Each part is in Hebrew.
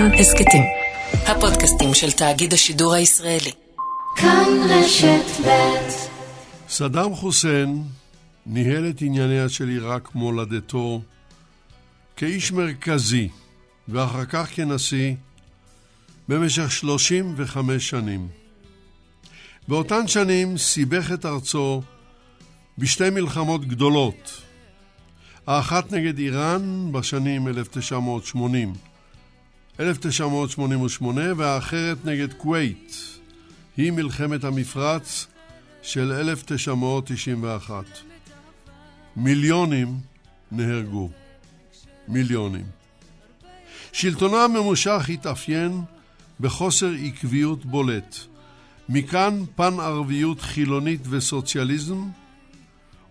כאן הסכתים. הפודקאסטים של תאגיד השידור הישראלי. כאן רשת ב' סדאם חוסיין ניהל את ענייניה של עיראק מולדתו כאיש מרכזי ואחר כך כנשיא במשך 35 שנים. באותן שנים סיבך את ארצו בשתי מלחמות גדולות, האחת נגד איראן בשנים 1980, 1988 והאחרת נגד כווית, היא מלחמת המפרץ של 1991. מיליונים נהרגו. מיליונים. שלטונה הממושך התאפיין בחוסר עקביות בולט. מכאן פן ערביות חילונית וסוציאליזם,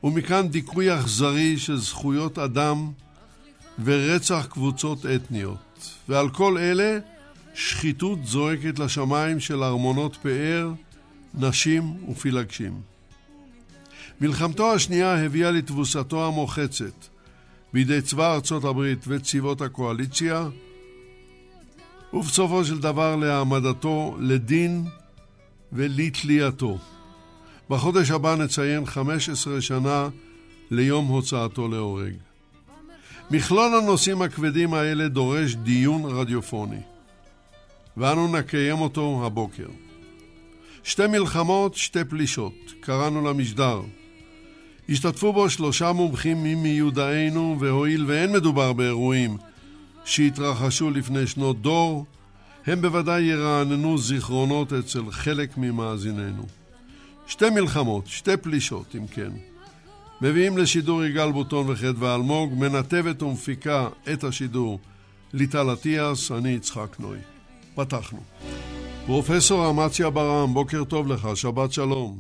ומכאן דיכוי אכזרי של זכויות אדם ורצח קבוצות אתניות. ועל כל אלה שחיתות זועקת לשמיים של ארמונות פאר, נשים ופילגשים. מלחמתו השנייה הביאה לתבוסתו המוחצת בידי צבא ארצות הברית וצבאות הקואליציה, ובסופו של דבר להעמדתו לדין ולתלייתו. בחודש הבא נציין 15 שנה ליום הוצאתו להורג. מכלול הנושאים הכבדים האלה דורש דיון רדיופוני, ואנו נקיים אותו הבוקר. שתי מלחמות, שתי פלישות, קראנו למשדר. השתתפו בו שלושה מומחים ממיודענו, והואיל ואין מדובר באירועים שהתרחשו לפני שנות דור, הם בוודאי ירעננו זיכרונות אצל חלק ממאזיננו. שתי מלחמות, שתי פלישות, אם כן. מביאים לשידור יגאל בוטון וחדווה אלמוג, מנתבת ומפיקה את השידור ליטל אטיאס, אני יצחק נוי. פתחנו. פרופסור אמציה ברעם, בוקר טוב לך, שבת שלום.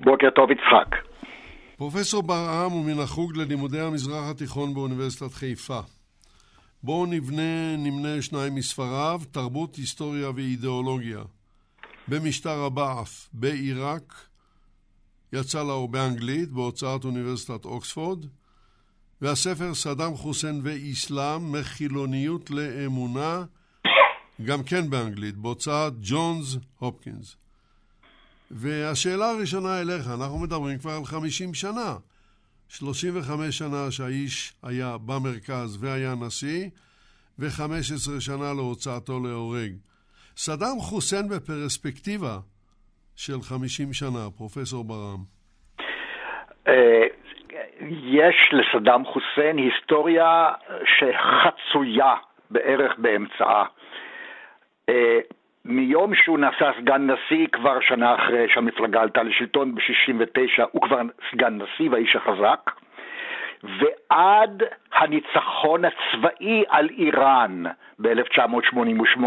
בוקר טוב יצחק. פרופסור ברעם הוא מן החוג ללימודי המזרח התיכון באוניברסיטת חיפה. בואו נבנה, נמנה שניים מספריו, תרבות, היסטוריה ואידיאולוגיה. במשטר הבעף בעיראק, יצא לאור באנגלית בהוצאת אוניברסיטת אוקספורד, והספר סדאם חוסיין ואיסלאם, מחילוניות לאמונה, גם כן באנגלית, בהוצאת ג'ונס הופקינס. והשאלה הראשונה אליך, אנחנו מדברים כבר על 50 שנה. 35 שנה שהאיש היה במרכז והיה נשיא, ו-15 שנה להוצאתו להורג. סדאם חוסיין בפרספקטיבה של 50 שנה, פרופסור ברם. יש לסדאם חוסיין היסטוריה שחצויה בערך באמצעה. מיום שהוא נעשה סגן נשיא, כבר שנה אחרי שהמפלגה עלתה לשלטון ב-69, הוא כבר סגן נשיא והאיש החזק, ועד הניצחון הצבאי על איראן ב-1988,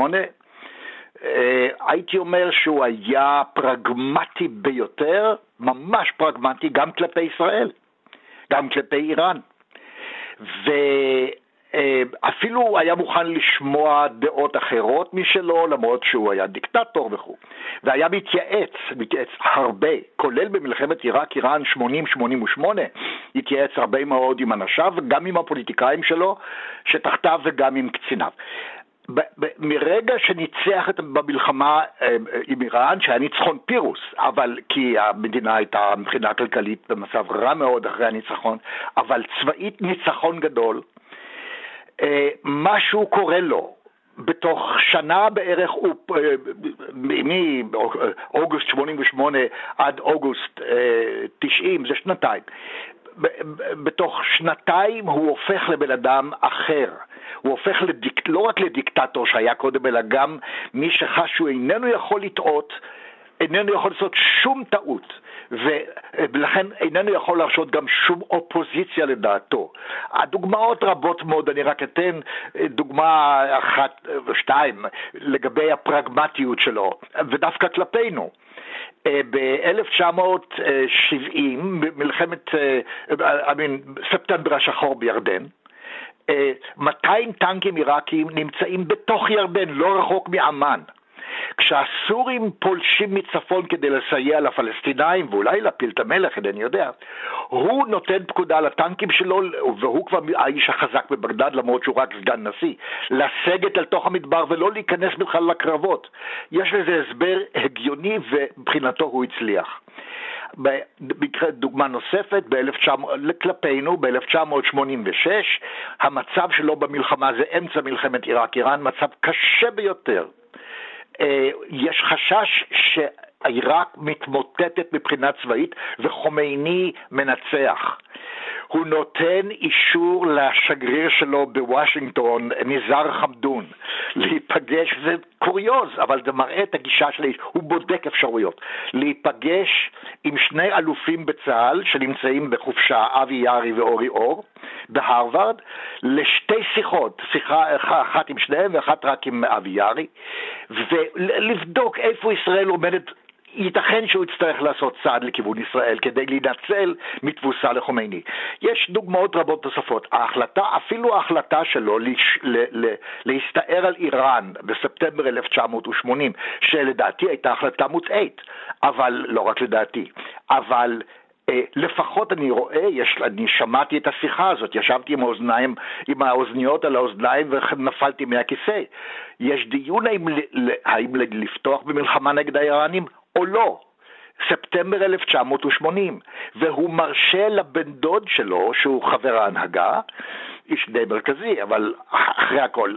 הייתי אומר שהוא היה פרגמטי ביותר, ממש פרגמטי, גם כלפי ישראל, גם כלפי איראן. ו... אפילו היה מוכן לשמוע דעות אחרות משלו, למרות שהוא היה דיקטטור וכו'. והיה מתייעץ, מתייעץ הרבה, כולל במלחמת עיראק-איראן 80-88, התייעץ הרבה מאוד עם אנשיו, גם עם הפוליטיקאים שלו, שתחתיו וגם עם קציניו. מרגע שניצח במלחמה עם איראן, שהיה ניצחון פירוס, אבל כי המדינה הייתה מבחינה כלכלית במצב רע מאוד אחרי הניצחון, אבל צבאית ניצחון גדול, משהו קורה לו. בתוך שנה בערך, מאוגוסט 88 עד אוגוסט 90, זה שנתיים. בתוך שנתיים הוא הופך לבן אדם אחר. הוא הופך לדיק, לא רק לדיקטטור שהיה קודם, אלא גם מי שחש שהוא איננו יכול לטעות, איננו יכול לעשות שום טעות. ולכן איננו יכול להרשות גם שום אופוזיציה לדעתו. הדוגמאות רבות מאוד, אני רק אתן דוגמה אחת ושתיים לגבי הפרגמטיות שלו, ודווקא כלפינו. ב-1970, מלחמת, I mean, ספטמבר השחור בירדן, 200 טנקים עיראקים נמצאים בתוך ירדן, לא רחוק מעמאן. כשהסורים פולשים מצפון כדי לסייע לפלסטינאים ואולי להפיל את המלך, אינני יודע, הוא נותן פקודה לטנקים שלו, והוא כבר האיש החזק בבגדד למרות שהוא רק סגן נשיא, לסגת אל תוך המדבר ולא להיכנס בכלל לקרבות. יש לזה הסבר הגיוני ומבחינתו הוא הצליח. דוגמה נוספת, כלפינו, ב-1986, המצב שלו במלחמה זה אמצע מלחמת עיראק-איראן, מצב קשה ביותר. אה, יש חשש שעיראק מתמוטטת מבחינה צבאית וחומייני מנצח. הוא נותן אישור לשגריר שלו בוושינגטון, ניזר חמדון, להיפגש, זה קוריוז, אבל זה מראה את הגישה של האיש, הוא בודק אפשרויות, להיפגש עם שני אלופים בצה"ל שנמצאים בחופשה, אבי יארי ואורי אור, בהרווארד, לשתי שיחות, שיחה אחת עם שניהם ואחת רק עם אבי יארי, ולבדוק איפה ישראל עומדת ייתכן שהוא יצטרך לעשות צעד לכיוון ישראל כדי להינצל מתבוסה לחומייני. יש דוגמאות רבות נוספות. ההחלטה, אפילו ההחלטה שלו לש, ל, ל, להסתער על איראן בספטמבר 1980, שלדעתי הייתה החלטה מוטעית, אבל לא רק לדעתי, אבל אה, לפחות אני רואה, יש, אני שמעתי את השיחה הזאת, ישבתי עם האוזניים, עם האוזניות על האוזניים ונפלתי מהכיסא. יש דיון האם, האם לפתוח במלחמה נגד האיראנים או לא. ספטמבר 1980, והוא מרשה לבן דוד שלו, שהוא חבר ההנהגה, איש די מרכזי, אבל אחרי הכל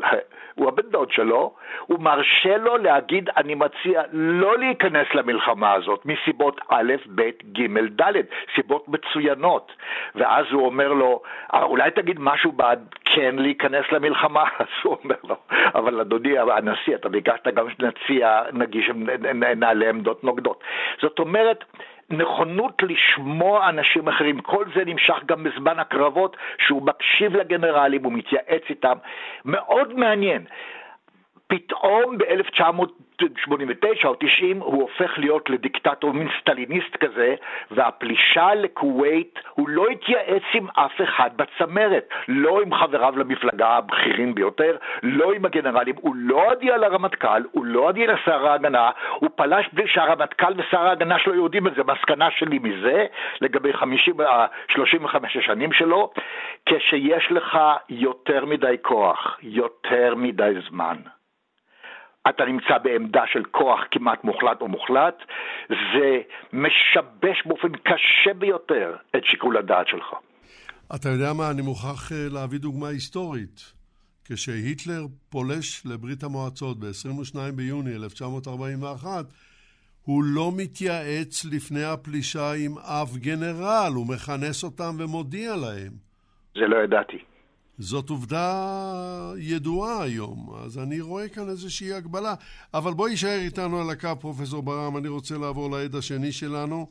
הוא הבן דוד שלו, הוא מרשה לו להגיד, אני מציע לא להיכנס למלחמה הזאת מסיבות א', ב', ג', ד', סיבות מצוינות. ואז הוא אומר לו, אה, אולי תגיד משהו בעד כן להיכנס למלחמה? אז הוא אומר לו, אבל אדוני הנשיא, אתה ביקשת גם שנציע, נגיש, נעלה עמדות נוגדות. זאת אומרת, נכונות לשמוע אנשים אחרים, כל זה נמשך גם בזמן הקרבות, שהוא מקשיב לגנרלים, הוא מתייעץ איתם, מאוד מעניין. פתאום ב-1989 או 90 הוא הופך להיות לדיקטטור, מין סטליניסט כזה, והפלישה לכווית, הוא לא התייעץ עם אף אחד בצמרת, לא עם חבריו למפלגה הבכירים ביותר, לא עם הגנרלים, הוא לא הודיע לרמטכ"ל, הוא לא הודיע לשר ההגנה, הוא פלש בלי שהרמטכ"ל ושר ההגנה שלו יודעים את זה. מסקנה שלי מזה, לגבי 50, 35 השנים שלו, כשיש לך יותר מדי כוח, יותר מדי זמן. אתה נמצא בעמדה של כוח כמעט מוחלט או מוחלט, זה משבש באופן קשה ביותר את שיקול הדעת שלך. אתה יודע מה, אני מוכרח אה, להביא דוגמה היסטורית. כשהיטלר פולש לברית המועצות ב-22 ביוני 1941, הוא לא מתייעץ לפני הפלישה עם אף גנרל, הוא מכנס אותם ומודיע להם. זה לא ידעתי. זאת עובדה ידועה היום, אז אני רואה כאן איזושהי הגבלה. אבל בוא יישאר איתנו על הקו, פרופסור ברם, אני רוצה לעבור לעד השני שלנו,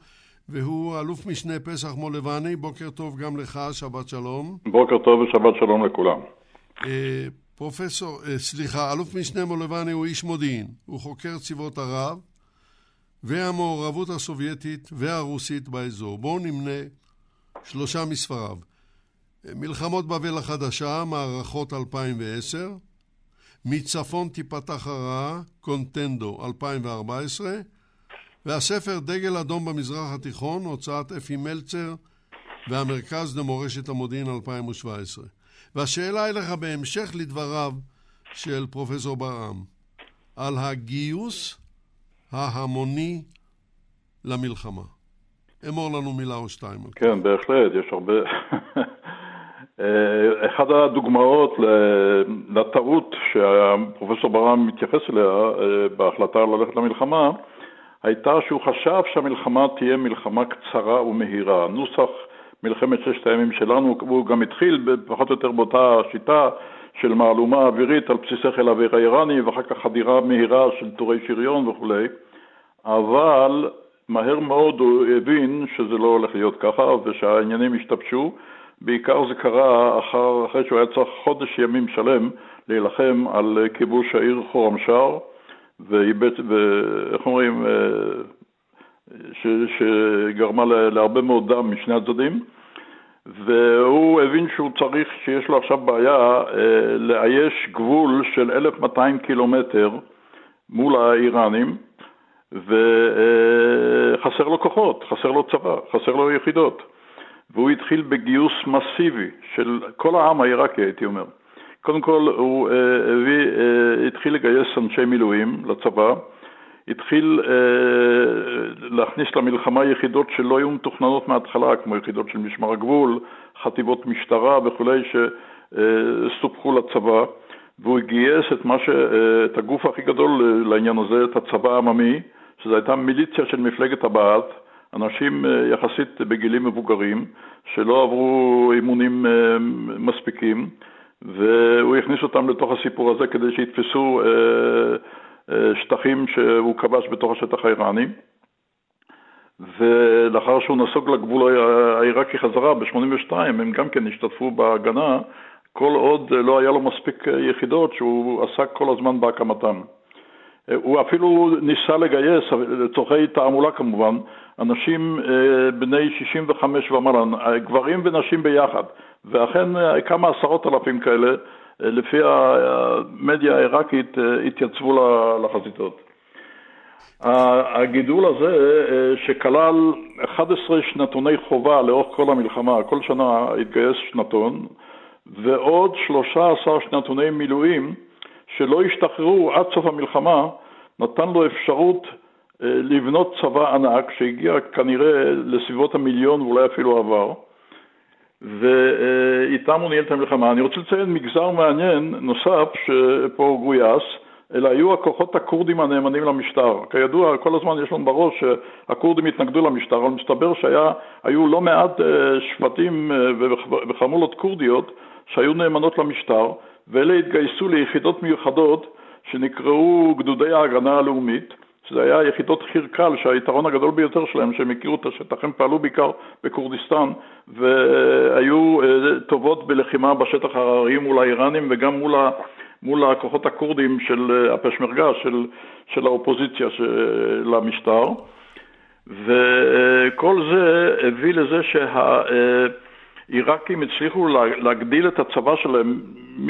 והוא אלוף משנה פסח מולבני. בוקר טוב גם לך, שבת שלום. בוקר טוב ושבת שלום לכולם. אה, פרופסור, אה, סליחה, אלוף משנה מולבני הוא איש מודיעין. הוא חוקר צבאות ערב והמעורבות הסובייטית והרוסית באזור. בואו נמנה שלושה מספריו. מלחמות בבל החדשה, מערכות 2010, מצפון תיפתח הרעה, קונטנדו 2014, והספר דגל אדום במזרח התיכון, הוצאת אפי מלצר והמרכז למורשת המודיעין 2017. והשאלה אליך בהמשך לדבריו של פרופסור ברעם, על הגיוס ההמוני למלחמה. אמור לנו מילה או שתיים. כן, בהחלט, יש הרבה... אה, אחת הדוגמאות לטעות שהפרופסור ברם מתייחס אליה אה, בהחלטה ללכת למלחמה הייתה שהוא חשב שהמלחמה תהיה מלחמה קצרה ומהירה. נוסח מלחמת ששת הימים שלנו, הוא גם התחיל פחות או יותר באותה שיטה של מהלומה אווירית על בסיסי חיל האוויר האיראני ואחר כך חדירה מהירה של טורי שריון וכולי, אבל מהר מאוד הוא הבין שזה לא הולך להיות ככה ושהעניינים השתבשו בעיקר זה קרה אחר, אחרי שהוא היה צריך חודש ימים שלם להילחם על כיבוש העיר חורמשאר, ואיך אומרים, אה, ש, שגרמה להרבה מאוד דם משני הצדדים, והוא הבין שהוא צריך, שיש לו עכשיו בעיה אה, לאייש גבול של 1,200 קילומטר מול האיראנים, וחסר לו כוחות, חסר לו צבא, חסר לו יחידות. והוא התחיל בגיוס מסיבי של כל העם העיראקי, הייתי אומר. קודם כל, הוא אה, הביא, אה, התחיל לגייס אנשי מילואים לצבא, התחיל אה, להכניס למלחמה יחידות שלא היו מתוכננות מההתחלה, כמו יחידות של משמר הגבול, חטיבות משטרה וכולי, שסופחו לצבא, והוא גייס את, ש... את הגוף הכי גדול לעניין הזה, את הצבא העממי, שזו הייתה מיליציה של מפלגת הבעת', אנשים יחסית בגילים מבוגרים, שלא עברו אימונים מספיקים, והוא הכניס אותם לתוך הסיפור הזה כדי שיתפסו אה, אה, שטחים שהוא כבש בתוך השטח האיראני. ולאחר שהוא נסוג לגבול העיראקי חזרה ב-82, הם גם כן השתתפו בהגנה, כל עוד לא היה לו מספיק יחידות שהוא עסק כל הזמן בהקמתן. הוא אפילו ניסה לגייס, לצורכי תעמולה כמובן, אנשים אה, בני 65 ומעלה, גברים ונשים ביחד, ואכן אה, כמה עשרות אלפים כאלה, אה, לפי המדיה העיראקית, התייצבו לחזיתות. הגידול הזה, שכלל 11 שנתוני חובה לאורך כל המלחמה, כל שנה התגייס שנתון, ועוד 13 שנתוני מילואים שלא השתחררו עד סוף המלחמה, נתן לו אפשרות אה, לבנות צבא ענק שהגיע כנראה לסביבות המיליון ואולי אפילו עבר, ואיתם הוא ניהל את המלחמה. אני רוצה לציין מגזר מעניין נוסף שפה הוא גויס, אלה היו הכוחות הכורדים הנאמנים למשטר. כידוע, כל הזמן יש לנו בראש שהכורדים התנגדו למשטר, אבל מסתבר שהיו לא מעט אה, שבטים אה, וחמולות כורדיות שהיו נאמנות למשטר, ואלה התגייסו ליחידות מיוחדות שנקראו גדודי ההגנה הלאומית, שזה היה יחידות חי"ר קל, שהיתרון הגדול ביותר שלהם, שהם הכירו את השטח, הם פעלו בעיקר בכורדיסטן, והיו אה, טובות בלחימה בשטח ההררי מול האיראנים וגם מול, ה, מול הכוחות הכורדים של אה, הפשמרגה, של, של האופוזיציה של, למשטר. וכל זה הביא לזה שהעיראקים הצליחו להגדיל את הצבא שלהם מ...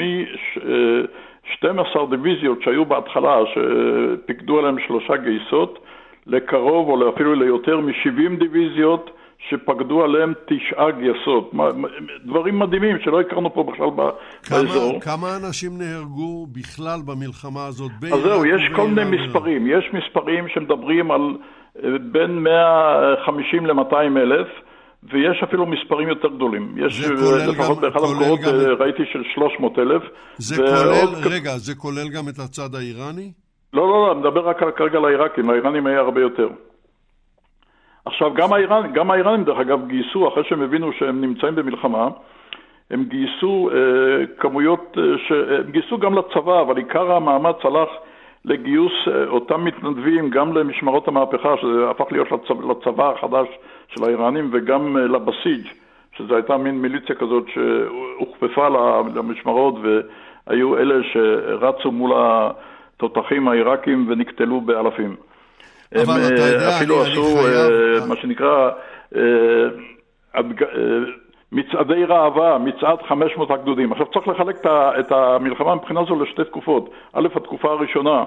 12 דיוויזיות שהיו בהתחלה, שפיקדו עליהן שלושה גייסות, לקרוב או אפילו ליותר מ-70 דיוויזיות שפקדו עליהן תשעה גייסות. דברים מדהימים שלא הכרנו פה בכלל כמה, באזור. כמה אנשים נהרגו בכלל במלחמה הזאת? אז זהו, יש כל מיני מספרים. יש מספרים שמדברים על אה, בין 150 ל-200 אלף. ויש אפילו מספרים יותר גדולים. יש אה, לפחות באחד המקורות גם... אה, ראיתי של 300 אלף. זה. כולל, רגע, זה כולל גם את הצד האיראני? לא, לא, לא, אני מדבר רק כרגע על העיראקים, האיראנים היה הרבה יותר. עכשיו, גם, האיראנ, גם האיראנים, דרך אגב, גייסו, אחרי שהם הבינו שהם נמצאים במלחמה, הם גייסו אה, כמויות, אה, ש... הם גייסו גם לצבא, אבל עיקר המאמץ הלך לגיוס אה, אותם מתנדבים גם למשמרות המהפכה, שזה הפך להיות לצבא, לצבא החדש של האיראנים, וגם אה, לבסיג', שזו הייתה מין מיליציה כזאת שהוכפפה למשמרות, והיו אלה שרצו מול התותחים העיראקים ונקטלו באלפים. אבל הם אה, יודע, אפילו אני, עשו אני חייב... מה שנקרא מצעדי ראווה, מצעד 500 הגדודים. עכשיו צריך לחלק את המלחמה מבחינה זו לשתי תקופות. א', התקופה הראשונה,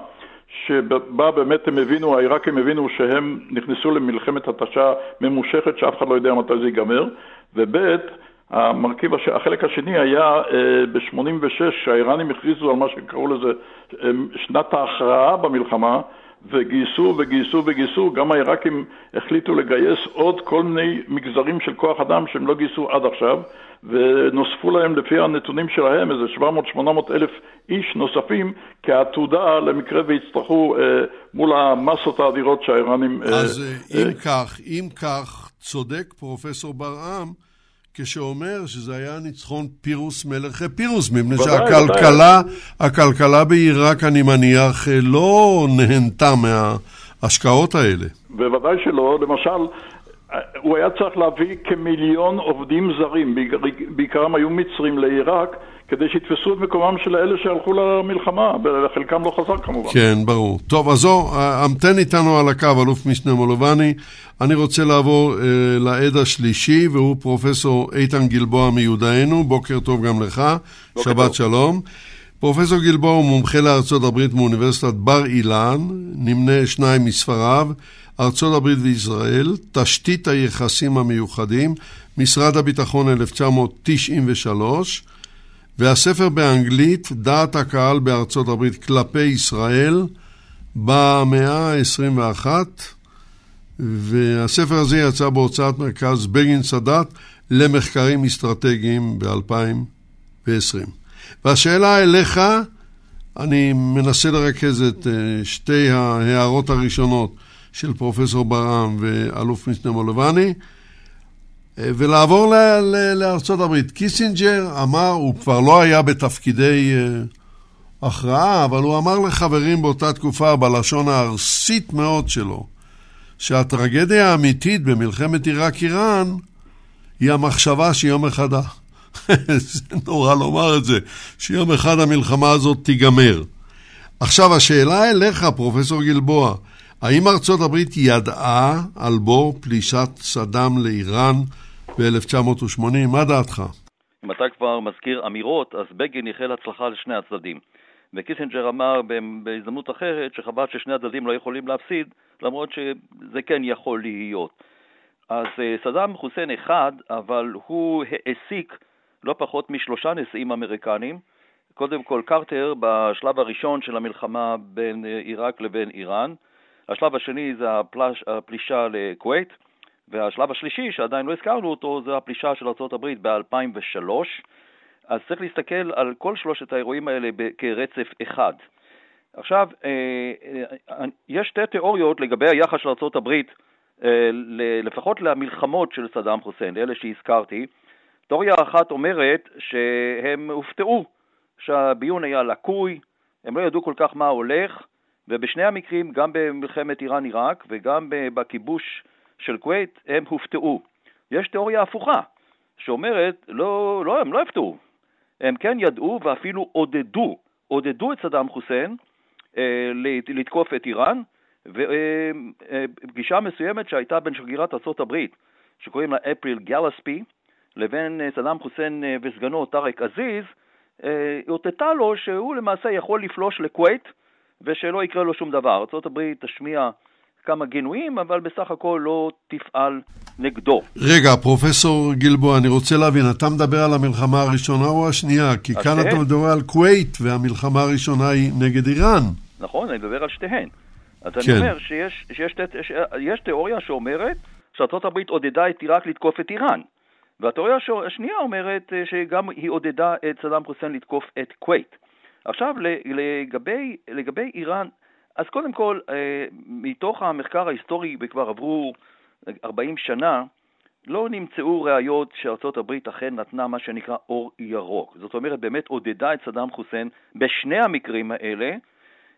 שבה באמת הם הבינו, העיראקים הבינו שהם נכנסו למלחמת התשה ממושכת שאף אחד לא יודע מתי זה ייגמר, וב', המרכיב, הש... החלק השני היה אה, ב-86, שהאיראנים הכריזו על מה שקראו לזה אה, שנת ההכרעה במלחמה, וגייסו וגייסו וגייסו, גם העיראקים החליטו לגייס עוד כל מיני מגזרים של כוח אדם שהם לא גייסו עד עכשיו, ונוספו להם לפי הנתונים שלהם איזה 700-800 אלף איש נוספים כעתודה למקרה ויצטרכו אה, מול המסות האדירות שהאיראנים... אה, אז אה, אם אה, כך, אם כך, צודק פרופסור ברעם, כשאומר שזה היה ניצחון פירוס מלך פירוס, מפני שהכלכלה, הכלכלה בעיראק, אני מניח, לא נהנתה מההשקעות האלה. בוודאי שלא. למשל, הוא היה צריך להביא כמיליון עובדים זרים, בעיקרם היו מצרים לעיראק, כדי שיתפסו את מקומם של אלה שהלכו למלחמה, וחלקם לא חזר כמובן. כן, ברור. טוב, אז זו, המתן איתנו על הקו, אלוף משנה מולובני. אני רוצה לעבור אה, לעד השלישי, והוא פרופסור איתן גלבוע מיודענו. בוקר טוב גם לך, שבת טוב. שלום. פרופסור גלבוע הוא מומחה לארצות הברית מאוניברסיטת בר אילן, נמנה שניים מספריו, ארצות הברית וישראל, תשתית היחסים המיוחדים, משרד הביטחון 1993, והספר באנגלית, דעת הקהל בארצות הברית כלפי ישראל, במאה ה-21, והספר הזה יצא בהוצאת מרכז בגין סאדאת למחקרים אסטרטגיים ב-2020. והשאלה אליך, אני מנסה לרכז את אה, שתי ההערות הראשונות של פרופסור ברם ואלוף משנה מולובני, אה, ולעבור לארצות הברית. קיסינג'ר אמר, הוא כבר לא היה בתפקידי אה, הכרעה, אבל הוא אמר לחברים באותה תקופה, בלשון הארסית מאוד שלו, שהטרגדיה האמיתית במלחמת עיראק-איראן היא המחשבה שיום אחד זה נורא לומר את זה, שיום אחד המלחמה הזאת תיגמר. עכשיו השאלה אליך, פרופסור גלבוע, האם ארצות הברית ידעה על בור פלישת סדאם לאיראן ב-1980? מה דעתך? אם אתה כבר מזכיר אמירות, אז בגין איחל הצלחה לשני הצדדים. וקיסינג'ר אמר בהזדמנות אחרת שחבל ששני הצדדים לא יכולים להפסיד, למרות שזה כן יכול להיות. אז אה, סדאם חוסיין אחד, אבל הוא העסיק לא פחות משלושה נשיאים אמריקנים. קודם כל קרטר בשלב הראשון של המלחמה בין עיראק לבין איראן. השלב השני זה הפלש, הפלישה לכווית, והשלב השלישי, שעדיין לא הזכרנו אותו, זה הפלישה של ארה"ב ב-2003. אז צריך להסתכל על כל שלושת האירועים האלה כרצף אחד. עכשיו, אה, אה, יש שתי תיאוריות לגבי היחס של ארה"ב, אה, לפחות למלחמות של סדאם חוסיין, אלה שהזכרתי. תיאוריה אחת אומרת שהם הופתעו שהביון היה לקוי, הם לא ידעו כל כך מה הולך, ובשני המקרים, גם במלחמת איראן-עיראק וגם בכיבוש של כווית, הם הופתעו. יש תיאוריה הפוכה, שאומרת, לא, לא, הם לא הפתעו, הם כן ידעו ואפילו עודדו, עודדו את סדאם חוסיין אה, לתקוף את איראן, ופגישה מסוימת שהייתה בין שגרירת ארה"ב, שקוראים לה אפריל גלספי, לבין אה, סדאם חוסיין אה, וסגנו טארק עזיז, אה, אותתה לו שהוא למעשה יכול לפלוש לכווית ושלא יקרה לו שום דבר. ארה"ב תשמיע כמה גינויים, אבל בסך הכל לא תפעל נגדו. רגע, פרופסור גלבוע, אני רוצה להבין, אתה מדבר על המלחמה הראשונה או השנייה? כי כאן אתה מדבר על כווית, והמלחמה הראשונה היא נגד איראן. נכון, אני מדבר על שתיהן. אז כן. אני אומר שיש, שיש, שיש, שיש תיאוריה שאומרת שארה"ב עודדה את עיראק לתקוף את איראן. והתיאוריה השנייה אומרת אה, שגם היא עודדה את סדאם חוסיין לתקוף את כווית. עכשיו לגבי, לגבי איראן, אז קודם כל, אה, מתוך המחקר ההיסטורי, וכבר עברו 40 שנה, לא נמצאו ראיות שארצות הברית אכן נתנה מה שנקרא אור ירוק. זאת אומרת, באמת עודדה את סדאם חוסיין בשני המקרים האלה.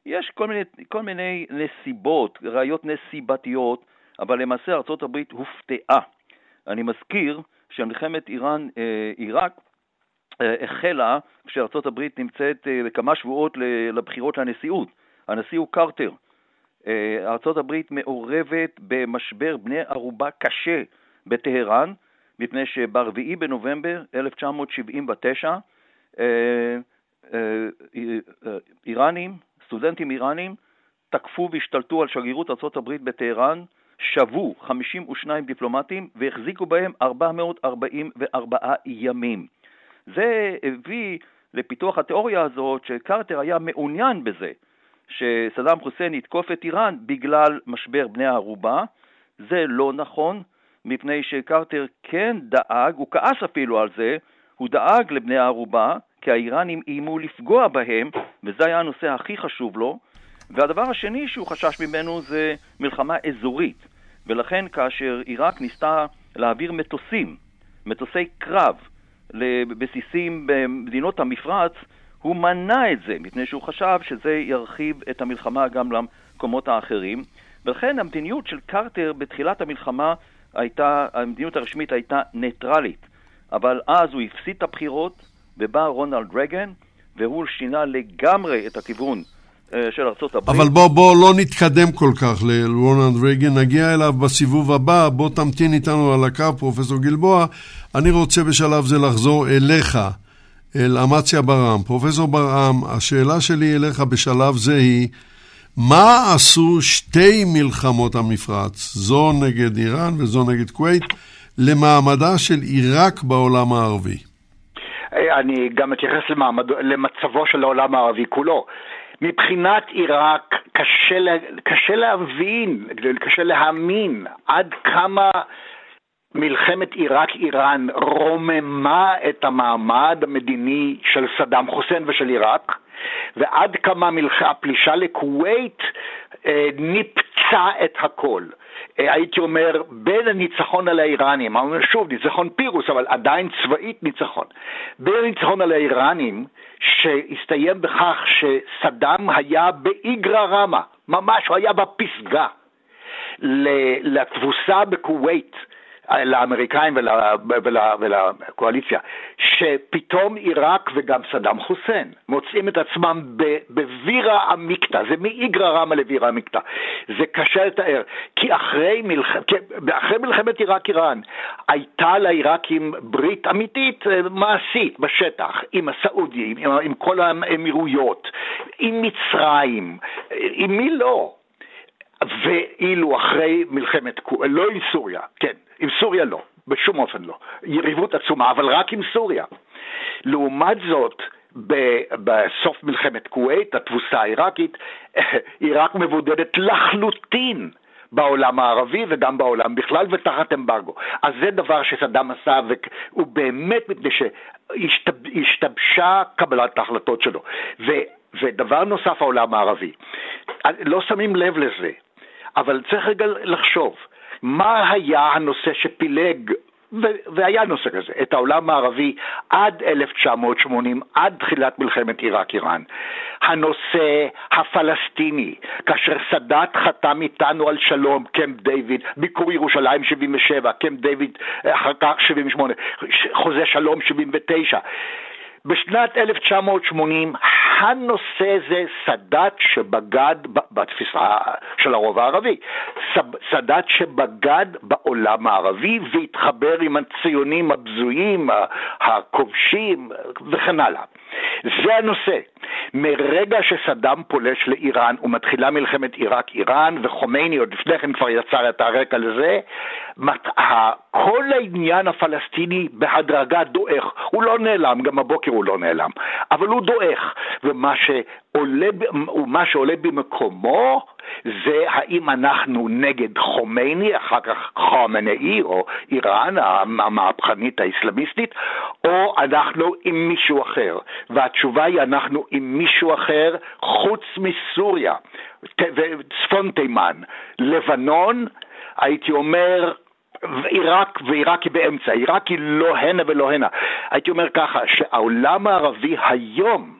יש כל מיני, כל מיני נסיבות, ראיות נסיבתיות, אבל למעשה ארצות הברית הופתעה. אני מזכיר שמלחמת איראן-עיראק אה, החלה כשארצות הברית נמצאת בכמה אה, שבועות לבחירות לנשיאות. הנשיא הוא קרטר. אה, הברית מעורבת במשבר בני ערובה קשה בטהרן, מפני שב-4 בנובמבר 1979 איראנים, סטודנטים איראנים, תקפו והשתלטו על שגרירות ארה"ב בטהרן, שבו 52 דיפלומטים והחזיקו בהם 444 ימים. זה הביא לפיתוח התיאוריה הזאת שקרטר היה מעוניין בזה, שסדאם חוסיין יתקוף את איראן בגלל משבר בני הערובה. זה לא נכון, מפני שקרטר כן דאג, הוא כעס אפילו על זה, הוא דאג לבני הערובה, כי האיראנים איימו לפגוע בהם, וזה היה הנושא הכי חשוב לו. והדבר השני שהוא חשש ממנו זה מלחמה אזורית. ולכן כאשר עיראק ניסתה להעביר מטוסים, מטוסי קרב, לבסיסים במדינות המפרץ, הוא מנע את זה, מפני שהוא חשב שזה ירחיב את המלחמה גם למקומות האחרים. ולכן המדיניות של קרטר בתחילת המלחמה הייתה, המדיניות הרשמית הייתה ניטרלית. אבל אז הוא הפסיד את הבחירות, ובא רונלד רייגן, והוא שינה לגמרי את הכיוון אה, של ארצות הברית. אבל בוא, בוא לא נתקדם כל כך לרונלד רייגן, נגיע אליו בסיבוב הבא, בוא תמתין איתנו על הקו, פרופסור גלבוע. אני רוצה בשלב זה לחזור אליך. אל אמציה ברעם. פרופסור ברעם, השאלה שלי אליך בשלב זה היא, מה עשו שתי מלחמות המפרץ, זו נגד איראן וזו נגד כווית, למעמדה של עיראק בעולם הערבי? אני גם אתייחס למעמד, למצבו של העולם הערבי כולו. מבחינת עיראק קשה, קשה להבין, קשה להאמין עד כמה מלחמת עיראק-איראן רוממה את המעמד המדיני של סדאם חוסיין ושל עיראק, ועד כמה מלח... הפלישה לכווית אה, ניפצה את הכל. אה, הייתי אומר, בין הניצחון על האיראנים, שוב, ניצחון פירוס, אבל עדיין צבאית ניצחון, בין הניצחון על האיראנים, שהסתיים בכך שסדאם היה באיגרא רמא, ממש, הוא היה בפסגה, לתבוסה בכווית, לאמריקאים ולקואליציה, שפתאום עיראק וגם סדאם חוסיין מוצאים את עצמם בבירה עמיקתא, זה מאיגרא רמא לבירה עמיקתא. זה קשה לתאר, כי אחרי, מלח... אחרי מלחמת עיראק-איראן הייתה לעיראקים ברית אמיתית, אה, מעשית, בשטח, עם הסעודים, עם, עם כל האמירויות, עם מצרים, אה, עם מי לא? ואילו אחרי מלחמת, לא עם סוריה, כן, עם סוריה לא, בשום אופן לא. יריבות עצומה, אבל רק עם סוריה. לעומת זאת, בסוף מלחמת כווית, התבוסה העיראקית, עיראק מבודדת לחלוטין בעולם הערבי וגם בעולם בכלל ותחת אמברגו. אז זה דבר שסדאם עשה, והוא באמת מפני שהשתבשה קבלת ההחלטות שלו. ו, ודבר נוסף, העולם הערבי. לא שמים לב לזה, אבל צריך רגע לחשוב. מה היה הנושא שפילג והיה נושא כזה, את העולם הערבי עד 1980, עד תחילת מלחמת עיראק-איראן. הנושא הפלסטיני, כאשר סאדאת חתם איתנו על שלום, קמפ דיוויד, ביקור ירושלים 77, קמפ דיוויד אחר כך 78, חוזה שלום 79. בשנת 1980 הנושא זה סאדאת שבגד, בתפיסה של הרוב הערבי, סאדאת שבגד בעולם הערבי והתחבר עם הציונים הבזויים, הכובשים וכן הלאה. זה הנושא. מרגע שסדאם פולש לאיראן ומתחילה מלחמת עיראק-איראן, וחומייני עוד לפני כן כבר יצר את הרקע לזה, כל העניין הפלסטיני בהדרגה דועך. הוא לא נעלם, גם הבוקר הוא לא נעלם, אבל הוא דועך. ומה שעולה, שעולה במקומו זה האם אנחנו נגד חומייני, אחר כך חומנאי, או איראן המהפכנית האסלאמיסטית, או אנחנו עם מישהו אחר. והתשובה היא אנחנו עם מישהו אחר חוץ מסוריה, צפון תימן, לבנון, הייתי אומר, עיראק, ועיראק היא באמצע, עיראק היא לא הנה ולא הנה. הייתי אומר ככה, שהעולם הערבי היום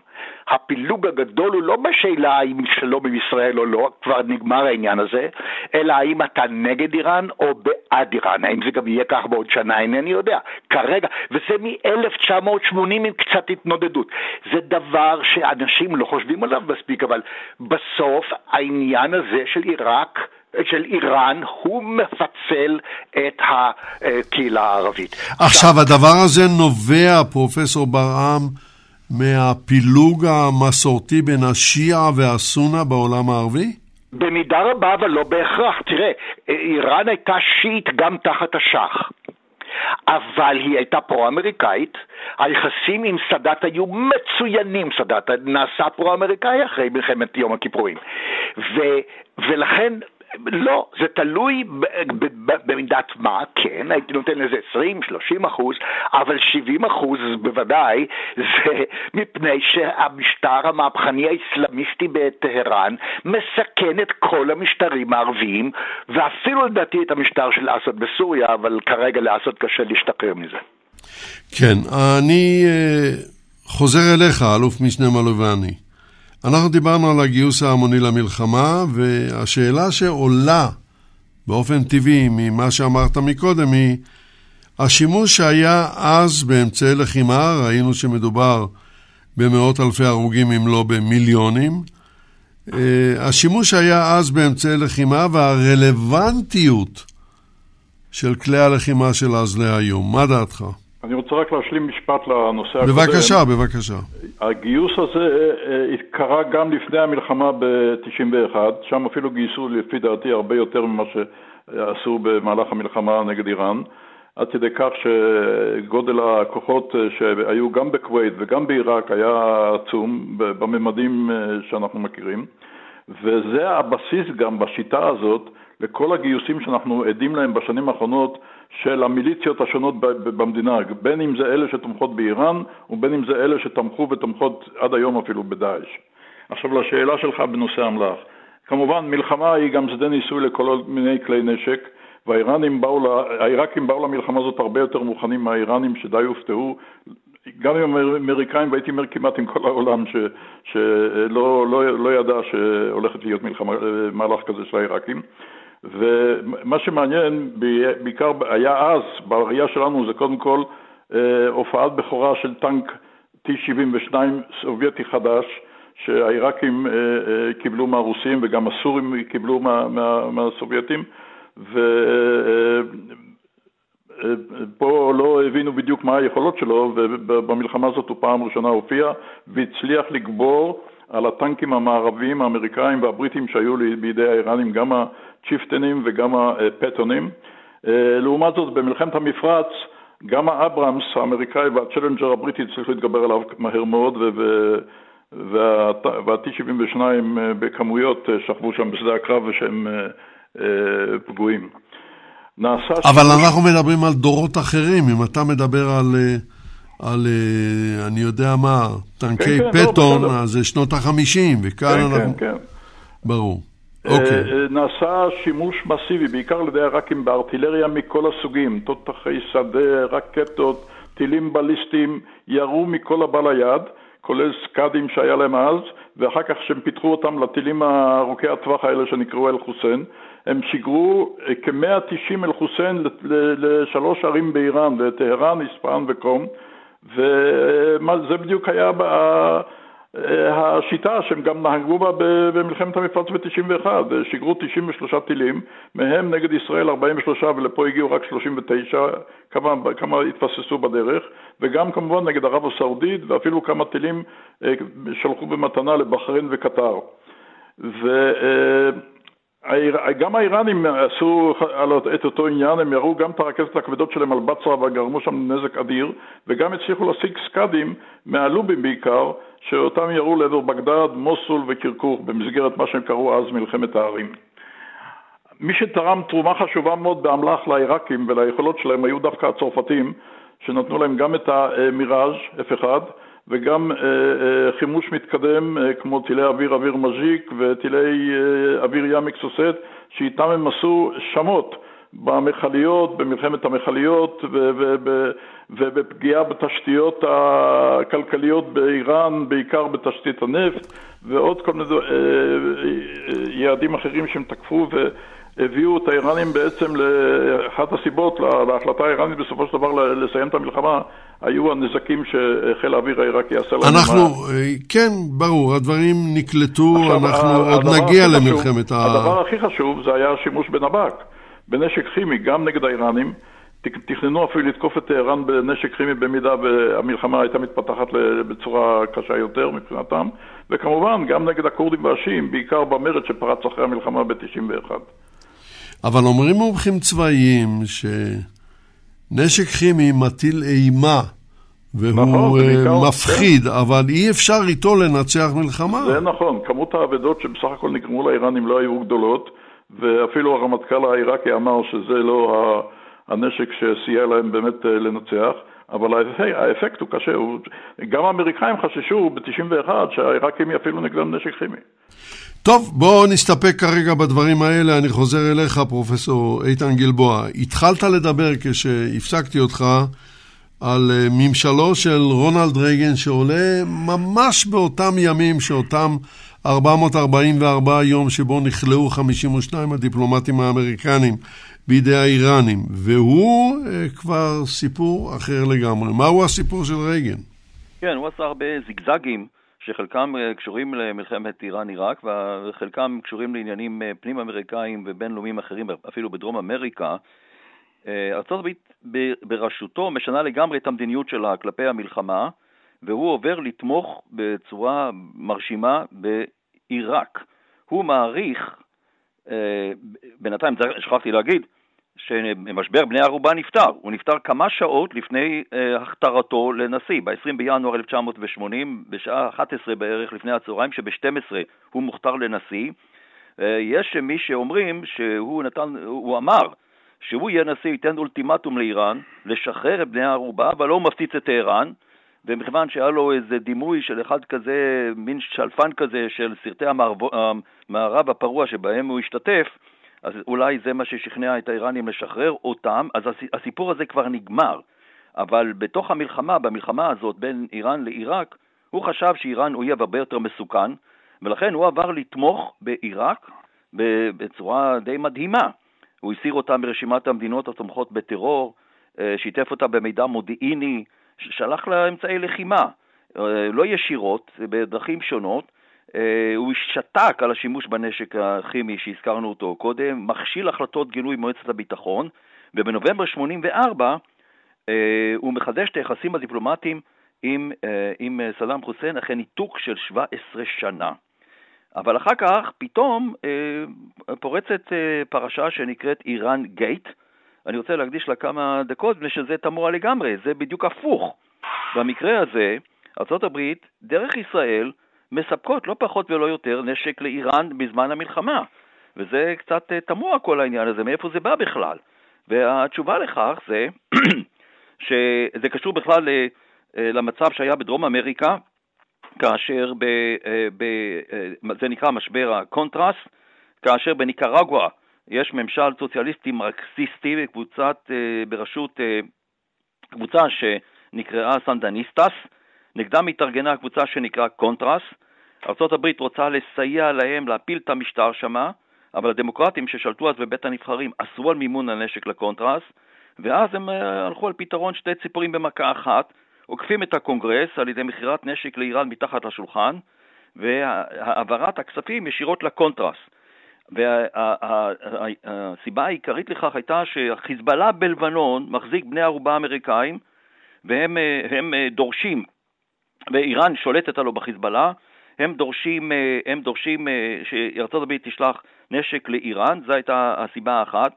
הפילוג הגדול הוא לא בשאלה האם שלום עם ישראל או לא, כבר נגמר העניין הזה, אלא האם אתה נגד איראן או בעד איראן. האם זה גם יהיה כך בעוד שנה, אינני יודע. כרגע, וזה מ-1980 עם קצת התנודדות. זה דבר שאנשים לא חושבים עליו מספיק, אבל בסוף העניין הזה של עיראק של איראן, הוא מפצל את הקהילה הערבית. עכשיו, הדבר הזה נובע, פרופסור ברעם, מהפילוג המסורתי בין השיעה והסונה בעולם הערבי? במידה רבה, אבל לא בהכרח. תראה, איראן הייתה שיעית גם תחת השח. אבל היא הייתה פרו-אמריקאית, היחסים עם סאדאת היו מצוינים, סאדאת נעשה פרו-אמריקאי אחרי מלחמת יום הכיפורים. ו, ולכן לא, זה תלוי במידת מה, כן, הייתי נותן לזה 20-30 אחוז, אבל 70 אחוז בוודאי, זה מפני שהמשטר המהפכני האסלאמיסטי בטהרן מסכן את כל המשטרים הערביים, ואפילו לדעתי את המשטר של אסד בסוריה, אבל כרגע לאסד קשה להשתחרר מזה. כן, אני uh, חוזר אליך, אלוף משנה מלובני. אנחנו דיברנו על הגיוס ההמוני למלחמה, והשאלה שעולה באופן טבעי ממה שאמרת מקודם היא, השימוש שהיה אז באמצעי לחימה, ראינו שמדובר במאות אלפי הרוגים אם לא במיליונים, אה, השימוש שהיה אז באמצעי לחימה והרלוונטיות של כלי הלחימה של אז להיום, מה דעתך? אני רוצה רק להשלים משפט לנושא הקודם. בבקשה, בבקשה. הגיוס הזה אה, קרה גם לפני המלחמה ב-91, שם אפילו גייסו לפי דעתי הרבה יותר ממה שעשו במהלך המלחמה נגד איראן, עד כדי כך שגודל הכוחות שהיו גם בכווית וגם בעיראק היה עצום בממדים שאנחנו מכירים, וזה הבסיס גם בשיטה הזאת לכל הגיוסים שאנחנו עדים להם בשנים האחרונות של המיליציות השונות במדינה, בין אם זה אלה שתומכות באיראן ובין אם זה אלה שתמכו ותומכות עד היום אפילו בדאעש. עכשיו לשאלה שלך בנושא אמל"ח. כמובן, מלחמה היא גם שדה ניסוי לכל מיני כלי נשק, והאיראנים באו, באו למלחמה הזאת הרבה יותר מוכנים מהאיראנים שדי הופתעו, גם עם האמריקאים והייתי אומר כמעט עם כל העולם ש, שלא לא, לא ידע שהולכת להיות מלחמה, מהלך כזה של העיראקים. ומה שמעניין בעיקר היה אז, בראייה שלנו, זה קודם כל אה, הופעת בכורה של טנק T-72 סובייטי חדש, שהעיראקים אה, אה, קיבלו מהרוסים וגם הסורים קיבלו מה, מה, מהסובייטים, ופה לא הבינו בדיוק מה היכולות שלו, ובמלחמה הזאת הוא פעם ראשונה הופיע והצליח לגבור על הטנקים המערביים האמריקאים והבריטים שהיו בידי האיראנים, גם הצ'יפטנים וגם הפטונים. אה, לעומת זאת, במלחמת המפרץ, גם האברמס האמריקאי והצ'לנג'ר הבריטי הצליחו להתגבר עליו מהר מאוד, וה-T-72 אה, בכמויות אה, שכבו שם בשדה הקרב ושהם פגועים. נעשה... אבל ש... אנחנו מדברים על דורות אחרים, אם אתה מדבר על... על, אני יודע מה, טנקי כן, כן, לא, פטון, לא, אז זה שנות החמישים, וכאן כן, אנחנו... כן, כן. ברור. אוקיי. אה, נעשה שימוש מסיבי, בעיקר על ידי עיראקים בארטילריה מכל הסוגים, תותחי שדה, רקטות, טילים בליסטיים, ירו מכל הבא ליד, כולל סקאדים שהיה להם אז, ואחר כך כשהם פיתחו אותם לטילים ארוכי הטווח האלה שנקראו אל-חוסיין, הם שיגרו אה, כ-190 אל-חוסיין לשלוש ערים באיראן, לטהרן, איספהאן וקום, וזה בדיוק היה השיטה שהם גם נהגו בה במלחמת המפרץ ב-91, שיגרו 93 טילים, מהם נגד ישראל 43 ולפה הגיעו רק 39, כמה, כמה התפססו בדרך, וגם כמובן נגד ערב הסעודית ואפילו כמה טילים אה, שלחו במתנה לבחריין וקטר. ו... אה, גם האיראנים עשו את אותו עניין, הם ירו גם את הרכזת הכבדות שלהם על בצרה וגרמו שם נזק אדיר, וגם הצליחו להשיג סקאדים מהלובים בעיקר, שאותם ירו לעבר בגדד, מוסול וקירקוך, במסגרת מה שהם קראו אז מלחמת הערים. מי שתרם תרומה חשובה מאוד באמל"ח לעיראקים וליכולות שלהם היו דווקא הצרפתים, שנתנו להם גם את המיראז' F1 וגם אה, אה, חימוש מתקדם אה, כמו טילי אוויר אוויר מז'יק וטילי אוויר ים אקסוסט, שאיתם הם עשו שמות במכליות, במלחמת המכליות ובפגיעה בתשתיות הכלכליות באיראן, בעיקר בתשתית הנפט ועוד כל מיני יעדים אחרים שהם תקפו הביאו את האיראנים בעצם לאחת הסיבות להחלטה האיראנית בסופו של דבר לסיים את המלחמה, היו הנזקים שחיל האוויר העיראקי עשה להם. אנחנו, אה, כן, ברור, הדברים נקלטו, עכשיו, אנחנו עוד נגיע למלחמת ה... הדבר הכי חשוב זה היה השימוש בנב"ק, בנשק כימי, גם נגד האיראנים. תכננו אפילו לתקוף את טהרן בנשק כימי במידה והמלחמה הייתה מתפתחת בצורה קשה יותר מבחינתם, וכמובן גם נגד הכורדים והשיעים, בעיקר במרד שפרץ אחרי המלחמה ב-91. אבל אומרים מומחים צבאיים שנשק כימי מטיל אימה והוא נכון, uh, מפחיד, כן. אבל אי אפשר איתו לנצח מלחמה. זה נכון, כמות האבדות שבסך הכל נגרמו לאיראנים לא היו גדולות, ואפילו הרמטכ"ל העיראקי אמר שזה לא הנשק שסייע להם באמת אה, לנצח. אבל האפקט הוא קשה. גם האמריקאים חששו ב-91 שהעיראקים יפעילו נגדם נשק כימי. טוב, בואו נסתפק כרגע בדברים האלה. אני חוזר אליך, פרופסור איתן גלבוע. התחלת לדבר כשהפסקתי אותך על אה, ממשלו של רונלד רייגן שעולה ממש באותם ימים שאותם 444 יום שבו נכלאו 52 הדיפלומטים האמריקנים בידי האיראנים, והוא אה, כבר סיפור אחר לגמרי. מהו הסיפור של רייגן? כן, הוא עשה הרבה זיגזגים. שחלקם אה, קשורים למלחמת איראן-עיראק וחלקם קשורים לעניינים אה, פנים-אמריקאים ובינלאומיים אחרים, אפילו בדרום אמריקה. ארה"ב בראשותו משנה לגמרי את המדיניות שלה כלפי המלחמה, והוא עובר לתמוך בצורה מרשימה בעיראק. הוא מעריך, בינתיים שכחתי להגיד, שמשבר בני ערובה נפטר. הוא נפטר כמה שעות לפני uh, הכתרתו לנשיא, ב-20 בינואר 1980, בשעה 11 בערך לפני הצהריים, שב-12 הוא מוכתר לנשיא. Uh, יש מי שאומרים שהוא נתן, הוא אמר שהוא יהיה נשיא, ייתן אולטימטום לאיראן, לשחרר את בני הערובה, אבל לא מפציץ את טהרן. ומכיוון שהיה לו איזה דימוי של אחד כזה, מין שלפן כזה של סרטי המערב הפרוע שבהם הוא השתתף, אז אולי זה מה ששכנע את האיראנים לשחרר אותם, אז הסיפור הזה כבר נגמר. אבל בתוך המלחמה, במלחמה הזאת בין איראן לעיראק, הוא חשב שאיראן אויב הרבה יותר מסוכן, ולכן הוא עבר לתמוך בעיראק בצורה די מדהימה. הוא הסיר אותה מרשימת המדינות התומכות בטרור, אה, שיתף אותה במידע מודיעיני, שלח לה אמצעי לחימה, אה, לא ישירות, בדרכים שונות, אה, הוא שתק על השימוש בנשק הכימי שהזכרנו אותו קודם, מכשיל החלטות גילוי מועצת הביטחון, ובנובמבר 84 אה, הוא מחדש את היחסים הדיפלומטיים עם, עם סדאם חוסיין אחרי ניתוק של 17 שנה. אבל אחר כך פתאום פורצת פרשה שנקראת איראן גייט. אני רוצה להקדיש לה כמה דקות, מפני שזה תמוה לגמרי, זה בדיוק הפוך. במקרה הזה, ארה"ב, דרך ישראל, מספקות לא פחות ולא יותר נשק לאיראן בזמן המלחמה. וזה קצת אה, תמוה כל העניין הזה, מאיפה זה בא בכלל. והתשובה לכך זה שזה קשור בכלל אה, למצב שהיה בדרום אמריקה, כאשר ב, אה, ב, זה נקרא משבר הקונטרס, כאשר בניקרגואה יש ממשל סוציאליסטי מרקסיסטי בקבוצת, בראשות קבוצה שנקראה סנדניסטס, נגדם התארגנה הקבוצה שנקרא קונטרס. ארה"ב רוצה לסייע להם להפיל את המשטר שמה, אבל הדמוקרטים ששלטו אז בבית הנבחרים אסרו על מימון הנשק לקונטרס, ואז הם אה, הלכו על פתרון שתי ציפורים במכה אחת, עוקפים את הקונגרס על ידי מכירת נשק לאיראן מתחת לשולחן, והעברת הכספים ישירות לקונטרס. והסיבה העיקרית לכך הייתה שהחיזבאללה בלבנון מחזיק בני ערובה אמריקאים, והם אה, דורשים ואיראן שולטת עלו בחיזבאללה, הם דורשים, אה, הם דורשים אה, שארצות הברית תשלח נשק לאיראן, זו הייתה הסיבה האחת.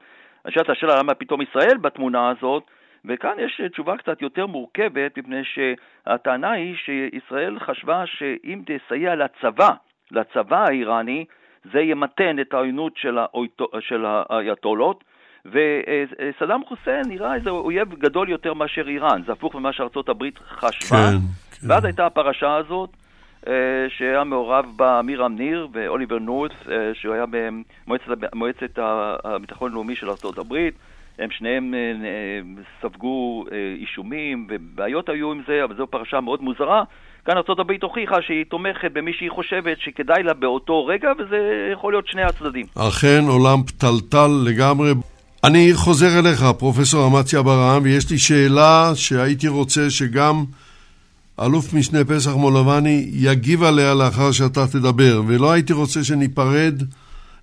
נשאלת השאלה למה פתאום ישראל בתמונה הזאת, וכאן יש תשובה קצת יותר מורכבת, מפני שהטענה היא שישראל חשבה שאם תסייע לצבא, לצבא האיראני, זה ימתן את העוינות של, האויטו, של האייתולות, וסדאם חוסיין נראה איזה אויב גדול יותר מאשר איראן, זה הפוך ממה שארצות הברית חשבה. כן. כן. ואז הייתה הפרשה הזאת, אה, שהיה מעורב בה מירם ניר ואוליבר נורת', אה, שהוא היה במועצת הביטחון הלאומי של ארה"ב. הם שניהם אה, ספגו אישומים ובעיות היו עם זה, אבל זו פרשה מאוד מוזרה. כאן ארה"ב הוכיחה שהיא תומכת במי שהיא חושבת שכדאי לה באותו רגע, וזה יכול להיות שני הצדדים. אכן עולם פתלתל לגמרי. אני חוזר אליך, פרופסור אמציה ברעם, ויש לי שאלה שהייתי רוצה שגם אלוף משנה פסח מולבני יגיב עליה לאחר שאתה תדבר, ולא הייתי רוצה שניפרד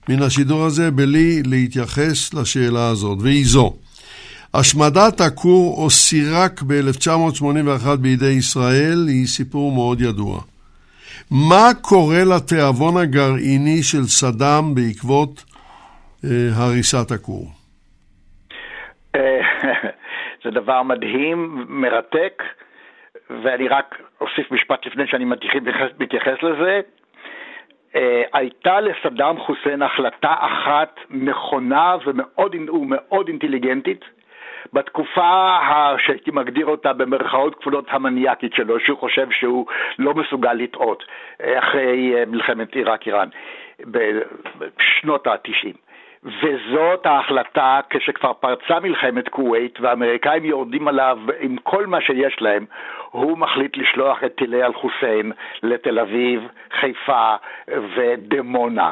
מן השידור הזה בלי להתייחס לשאלה הזאת, והיא זו: השמדת הכור או סירק ב-1981 בידי ישראל היא סיפור מאוד ידוע. מה קורה לתיאבון הגרעיני של סדאם בעקבות אה, הריסת הכור? זה דבר מדהים, מרתק. ואני רק אוסיף משפט לפני שאני מתייחס לזה. Uh, הייתה לסדאם חוסיין החלטה אחת נכונה ומאוד, ומאוד אינטליגנטית בתקופה שהייתי מגדיר אותה במרכאות כפולות המניאקית שלו, שהוא חושב שהוא לא מסוגל לטעות אה, אחרי אה, מלחמת עיראק-איראן בשנות ה-90. וזאת ההחלטה כשכבר פרצה מלחמת כווית והאמריקאים יורדים עליו עם כל מה שיש להם, הוא מחליט לשלוח את טילי אל-חוסיין לתל אביב, חיפה ודמונה.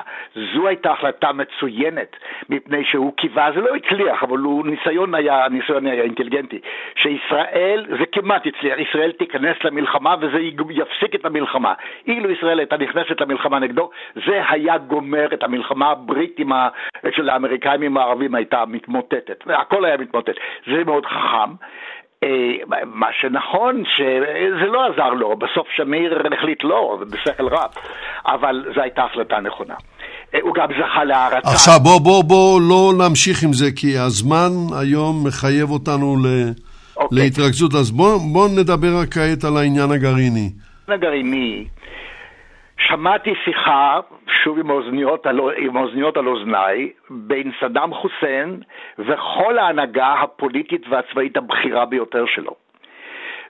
זו הייתה החלטה מצוינת, מפני שהוא קיווה, זה לא הצליח, אבל הוא ניסיון היה, ניסיון היה אינטליגנטי, שישראל, זה כמעט הצליח, ישראל תיכנס למלחמה וזה יפסיק את המלחמה. אילו ישראל הייתה נכנסת למלחמה נגדו, זה היה גומר את המלחמה הבריטית של האמריקאים עם הערבים הייתה מתמוטטת, הכל היה מתמוטט. זה מאוד חכם. אה, מה שנכון, שזה לא עזר לו, בסוף שמיר החליט לא, בשכל רב, אבל זו הייתה החלטה נכונה. אה, הוא גם זכה להערצה. עכשיו בוא, בוא, בוא לא נמשיך עם זה, כי הזמן היום מחייב אותנו ל... okay. אוקיי. להתרכזות, אז בוא, בוא נדבר כעת על העניין הגרעיני. הגרעיני, שמעתי שיחה, שוב עם האוזניות, עם האוזניות על אוזניי, בין סדאם חוסיין וכל ההנהגה הפוליטית והצבאית הבכירה ביותר שלו.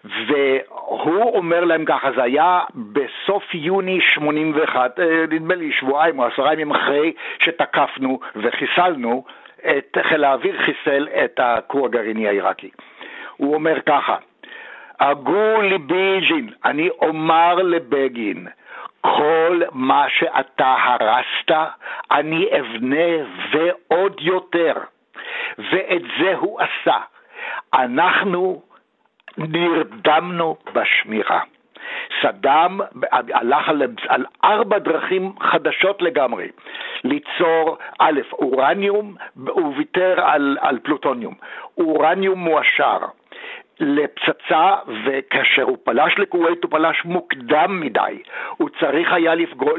והוא אומר להם ככה, זה היה בסוף יוני 81, אה, נדמה לי שבועיים או עשרה ימים אחרי שתקפנו וחיסלנו, את חיל האוויר חיסל את הכור הגרעיני העיראקי. הוא אומר ככה, הגו ליבי אני אומר לבגין, כל מה שאתה הרסת, אני אבנה ועוד יותר. ואת זה הוא עשה. אנחנו נרדמנו בשמירה. סדאם הלך על, על ארבע דרכים חדשות לגמרי, ליצור א', אורניום, הוא ויתר על, על פלוטוניום, אורניום מועשר, לפצצה, וכאשר הוא פלש לכווית הוא פלש מוקדם מדי. הוא צריך היה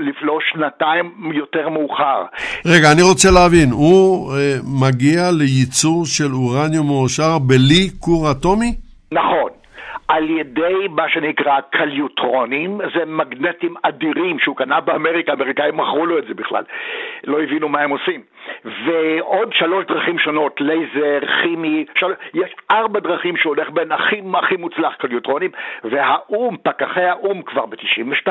לפלוש שנתיים יותר מאוחר. רגע, אני רוצה להבין, הוא אה, מגיע לייצור של אורניום מאושר בלי כור אטומי? על ידי מה שנקרא קליוטרונים, זה מגנטים אדירים שהוא קנה באמריקה, האמריקאים מכרו לו את זה בכלל, לא הבינו מה הם עושים. ועוד שלוש דרכים שונות, לייזר, כימי, של... יש ארבע דרכים שהוא הולך בין הכי, הכי מוצלח קליוטרונים, והאו"ם, פקחי האו"ם כבר ב-92,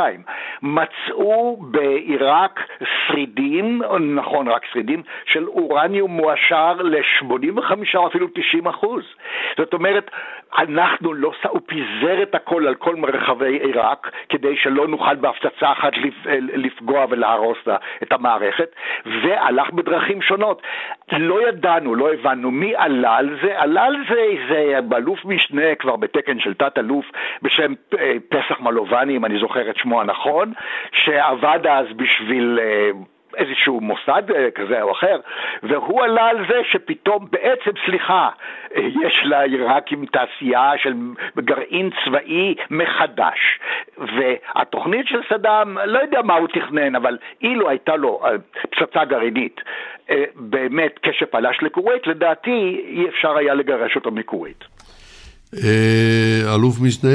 מצאו בעיראק שרידים, נכון רק שרידים, של אורניום מועשר ל-85 או אפילו 90 אחוז. זאת אומרת, אנחנו לא, הוא פיזר את הכל על כל מרחבי עיראק, כדי שלא נוכל בהפצצה אחת לפגוע ולהרוס את המערכת, והלך בדרכים שונות. לא ידענו, לא הבנו מי עלה על זה, עלה על זה איזה אלוף משנה כבר בתקן של תת-אלוף בשם אה, פסח מלובני, אם אני זוכר את שמו הנכון, שעבד אז בשביל... איזשהו מוסד אה, כזה או אחר, והוא עלה על זה שפתאום, בעצם, סליחה, אה, יש לעיראקים תעשייה של גרעין צבאי מחדש. והתוכנית של סדאם, לא יודע מה הוא תכנן, אבל אילו הייתה לו אה, פצצה גרעינית, באמת כשפלש לכווית, לדעתי אי אפשר היה לגרש אותו מכווית. אלוף משנה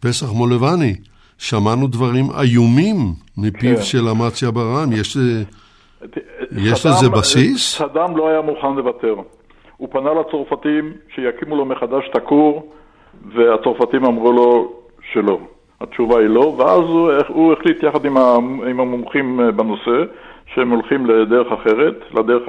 פסח מולבני. שמענו דברים איומים מפיו כן. של אמציה ברם. יש, יש לזה בסיס? סדאם לא היה מוכן לוותר. הוא פנה לצרפתים שיקימו לו מחדש את הכור, והצרפתים אמרו לו שלא. התשובה היא לא, ואז הוא, הוא החליט יחד עם, המומחים בנושא שהם הולכים לדרך אחרת, לדרך,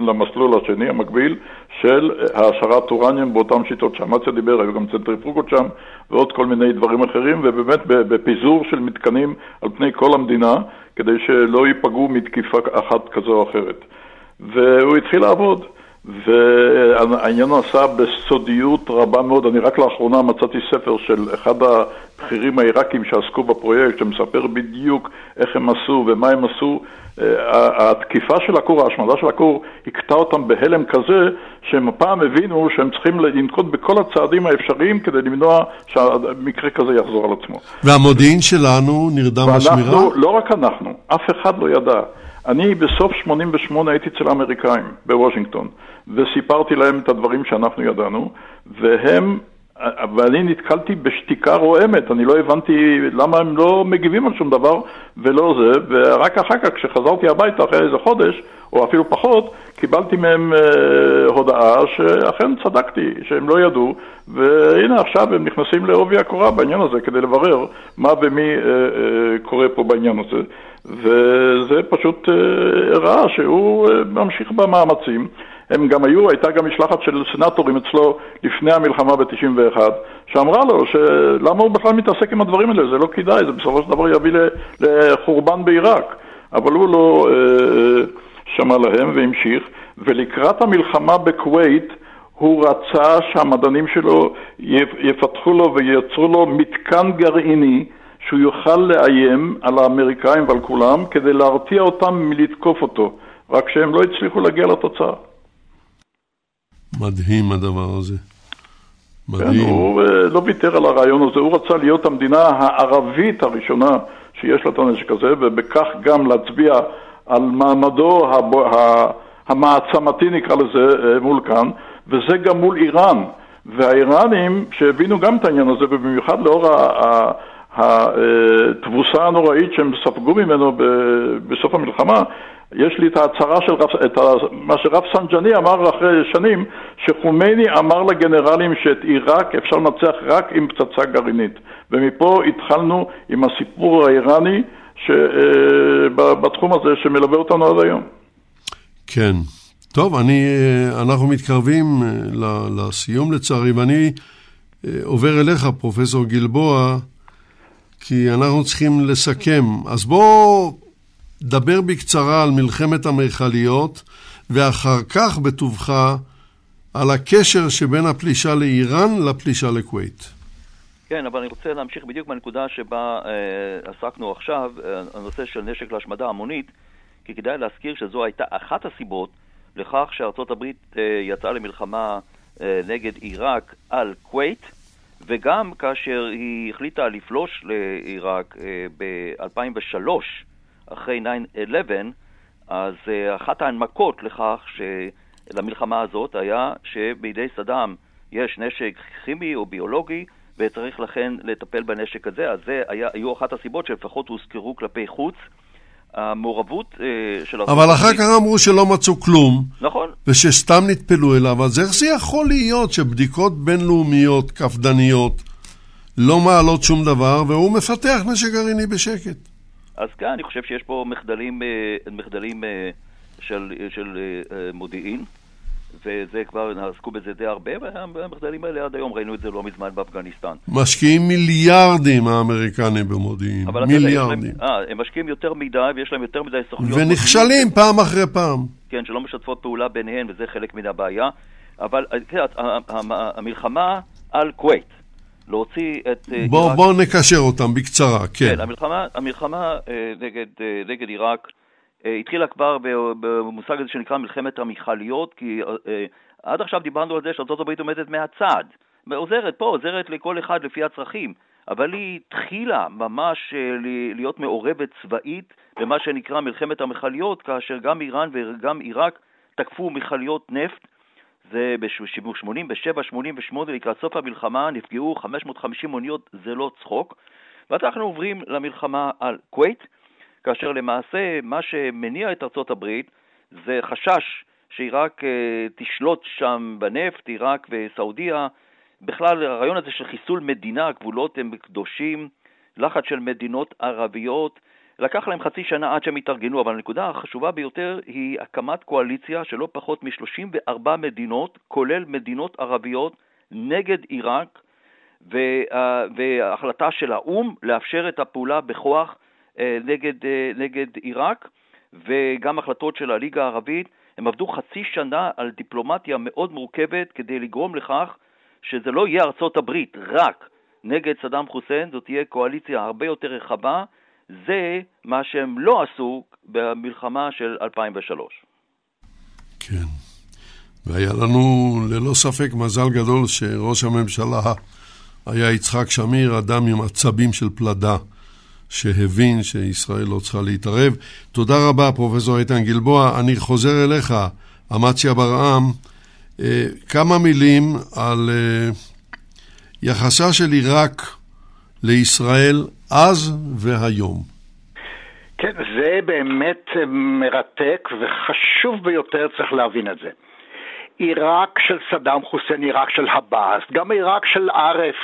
למסלול השני, המקביל, של העשרת אורניום באותן שיטות שאמציה דיבר, היו גם צנטריפוגות שם ועוד כל מיני דברים אחרים, ובאמת בפיזור של מתקנים על פני כל המדינה, כדי שלא ייפגעו מתקיפה אחת כזו או אחרת. והוא התחיל לעבוד. והעניין נעשה בסודיות רבה מאוד. אני רק לאחרונה מצאתי ספר של אחד הבכירים העיראקים שעסקו בפרויקט, שמספר בדיוק איך הם עשו ומה הם עשו. אה, התקיפה של הכור, ההשמדה של הכור, הכתה אותם בהלם כזה, שהם הפעם הבינו שהם צריכים לנקוט בכל הצעדים האפשריים כדי למנוע שמקרה כזה יחזור על עצמו. והמודיעין שלנו נרדם בשמירה? לא רק אנחנו, אף אחד לא ידע. אני בסוף 88' הייתי אצל האמריקאים בוושינגטון, וסיפרתי להם את הדברים שאנחנו ידענו, והם, ואני נתקלתי בשתיקה רועמת, אני לא הבנתי למה הם לא מגיבים על שום דבר ולא זה, ורק אחר כך, כשחזרתי הביתה אחרי איזה חודש, או אפילו פחות, קיבלתי מהם אה, הודעה שאכן צדקתי, שהם לא ידעו, והנה עכשיו הם נכנסים לעובי הקורה בעניין הזה כדי לברר מה ומי אה, אה, קורה פה בעניין הזה. וזה פשוט אה, שהוא אה, ממשיך במאמצים. הם גם היו, הייתה גם משלחת של סנטורים אצלו לפני המלחמה ב-91, שאמרה לו שלמה הוא בכלל מתעסק עם הדברים האלה, זה לא כדאי, זה בסופו של דבר יביא לחורבן בעיראק. אבל הוא לא אה, שמע להם והמשיך, ולקראת המלחמה בכווית הוא רצה שהמדענים שלו יפתחו לו וייצרו לו מתקן גרעיני שהוא יוכל לאיים על האמריקאים ועל כולם כדי להרתיע אותם מלתקוף אותו, רק שהם לא הצליחו להגיע לתוצאה. מדהים הדבר הזה. מדהים. כן, הוא אה, לא ויתר על הרעיון הזה, הוא רצה להיות המדינה הערבית הראשונה שיש לה את הנשק הזה, ובכך גם להצביע על מעמדו המעצמתי, נקרא לזה, אה, מול כאן, וזה גם מול איראן. והאיראנים, שהבינו גם את העניין הזה, ובמיוחד לאור התבוסה הנוראית שהם ספגו ממנו בסוף המלחמה, יש לי את ההצהרה של רב, את ה, מה שרב סנג'ני אמר אחרי שנים, שחומייני אמר לגנרלים שאת עיראק אפשר לנצח רק עם פצצה גרעינית. ומפה התחלנו עם הסיפור האיראני בתחום הזה שמלווה אותנו עד היום. כן. טוב, אני, אה, אנחנו מתקרבים אה, לסיום לצערי, ואני אה, עובר אליך, פרופסור גלבוע, כי אנחנו צריכים לסכם. אז בוא דבר בקצרה על מלחמת המכליות, ואחר כך בטובך על הקשר שבין הפלישה לאיראן לפלישה לכווית. כן, אבל אני רוצה להמשיך בדיוק בנקודה שבה אה, עסקנו עכשיו, אה, הנושא של נשק להשמדה המונית, כי כדאי להזכיר שזו הייתה אחת הסיבות לכך שארצות הברית אה, יצאה למלחמה אה, נגד עיראק על כווית, וגם כאשר היא החליטה לפלוש לעיראק אה, ב-2003, אחרי 9-11, אז אה, אחת ההנמקות לכך למלחמה הזאת היה שבידי סדאם יש נשק כימי או ביולוגי וצריך לכן לטפל בנשק הזה, אז זה היה, היו אחת הסיבות שלפחות הוזכרו כלפי חוץ. המעורבות אה, של ארצות אבל אחר כך אמרו שלא מצאו כלום. נכון. ושסתם נטפלו אליו, אז איך זה יכול להיות שבדיקות בינלאומיות קפדניות לא מעלות שום דבר, והוא מפתח נשק גרעיני בשקט? אז כן, אני חושב שיש פה מחדלים, אה, מחדלים אה, של, של מודיעין, וזה כבר, עסקו בזה די הרבה, והמחדלים האלה עד היום, ראינו את זה לא מזמן באפגניסטן. משקיעים מיליארדים האמריקנים במודיעין, מיליארדים. אה, הם משקיעים יותר מדי ויש להם יותר מדי סוכניות. ונכשלים פעם אחרי פעם. כן, שלא משתפות פעולה ביניהן, וזה חלק מן הבעיה. אבל כן, המלחמה על כווית, להוציא את... אה, בואו בוא נקשר אותם בקצרה, כן. כן, המלחמה, המלחמה אה, נגד, נגד עיראק התחילה כבר במושג הזה שנקרא מלחמת המכליות, כי עד עכשיו דיברנו על זה הברית עומדת מהצד, עוזרת פה, עוזרת לכל אחד לפי הצרכים, אבל היא התחילה ממש להיות מעורבת צבאית במה שנקרא מלחמת המכליות, כאשר גם איראן וגם עיראק תקפו מכליות נפט. זה ב-87, 88, לקראת סוף המלחמה נפגעו 550 אוניות, זה לא צחוק. ואז אנחנו עוברים למלחמה על כווית, כאשר למעשה מה שמניע את ארצות הברית זה חשש שעיראק אה, תשלוט שם בנפט, עיראק וסעודיה. בכלל, הרעיון הזה של חיסול מדינה, הגבולות הם קדושים, לחץ של מדינות ערביות, לקח להם חצי שנה עד שהם התארגנו, אבל הנקודה החשובה ביותר היא הקמת קואליציה של לא פחות מ-34 מדינות, כולל מדינות ערביות, נגד עיראק, וההחלטה של האו"ם לאפשר את הפעולה בכוח נגד, אה, נגד עיראק, וגם החלטות של הליגה הערבית. הם עבדו חצי שנה על דיפלומטיה מאוד מורכבת כדי לגרום לכך שזה לא יהיה ארצות הברית רק נגד סדאם חוסיין, זאת תהיה קואליציה הרבה יותר רחבה, זה מה שהם לא עשו במלחמה של 2003. כן, והיה לנו ללא ספק מזל גדול שראש הממשלה היה יצחק שמיר, אדם עם עצבים של פלדה, שהבין שישראל לא צריכה להתערב. תודה רבה, פרופסור איתן גלבוע. אני חוזר אליך, אמציה ברעם. אה, כמה מילים על אה, יחסה של עיראק לישראל אז והיום. כן, זה באמת מרתק וחשוב ביותר, צריך להבין את זה. עיראק של סדאם חוסיין, עיראק של הבאס, גם עיראק של ערף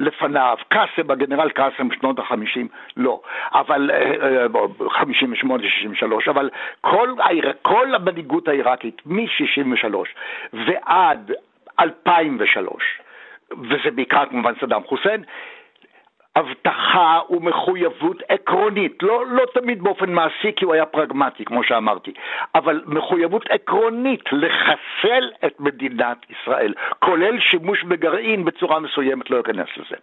לפניו, קאסם, הגנרל קאסם בשנות החמישים, לא, אבל, חמישים ושמונה, שישים ושלוש, אבל כל, כל המנהיגות העיראקית מ-63 ועד 2003, וזה בעיקר כמובן סדאם חוסיין, הבטחה ומחויבות עקרונית, לא, לא תמיד באופן מעשי כי הוא היה פרגמטי, כמו שאמרתי, אבל מחויבות עקרונית לחסל את מדינת ישראל, כולל שימוש בגרעין בצורה מסוימת, לא אכנס לזה.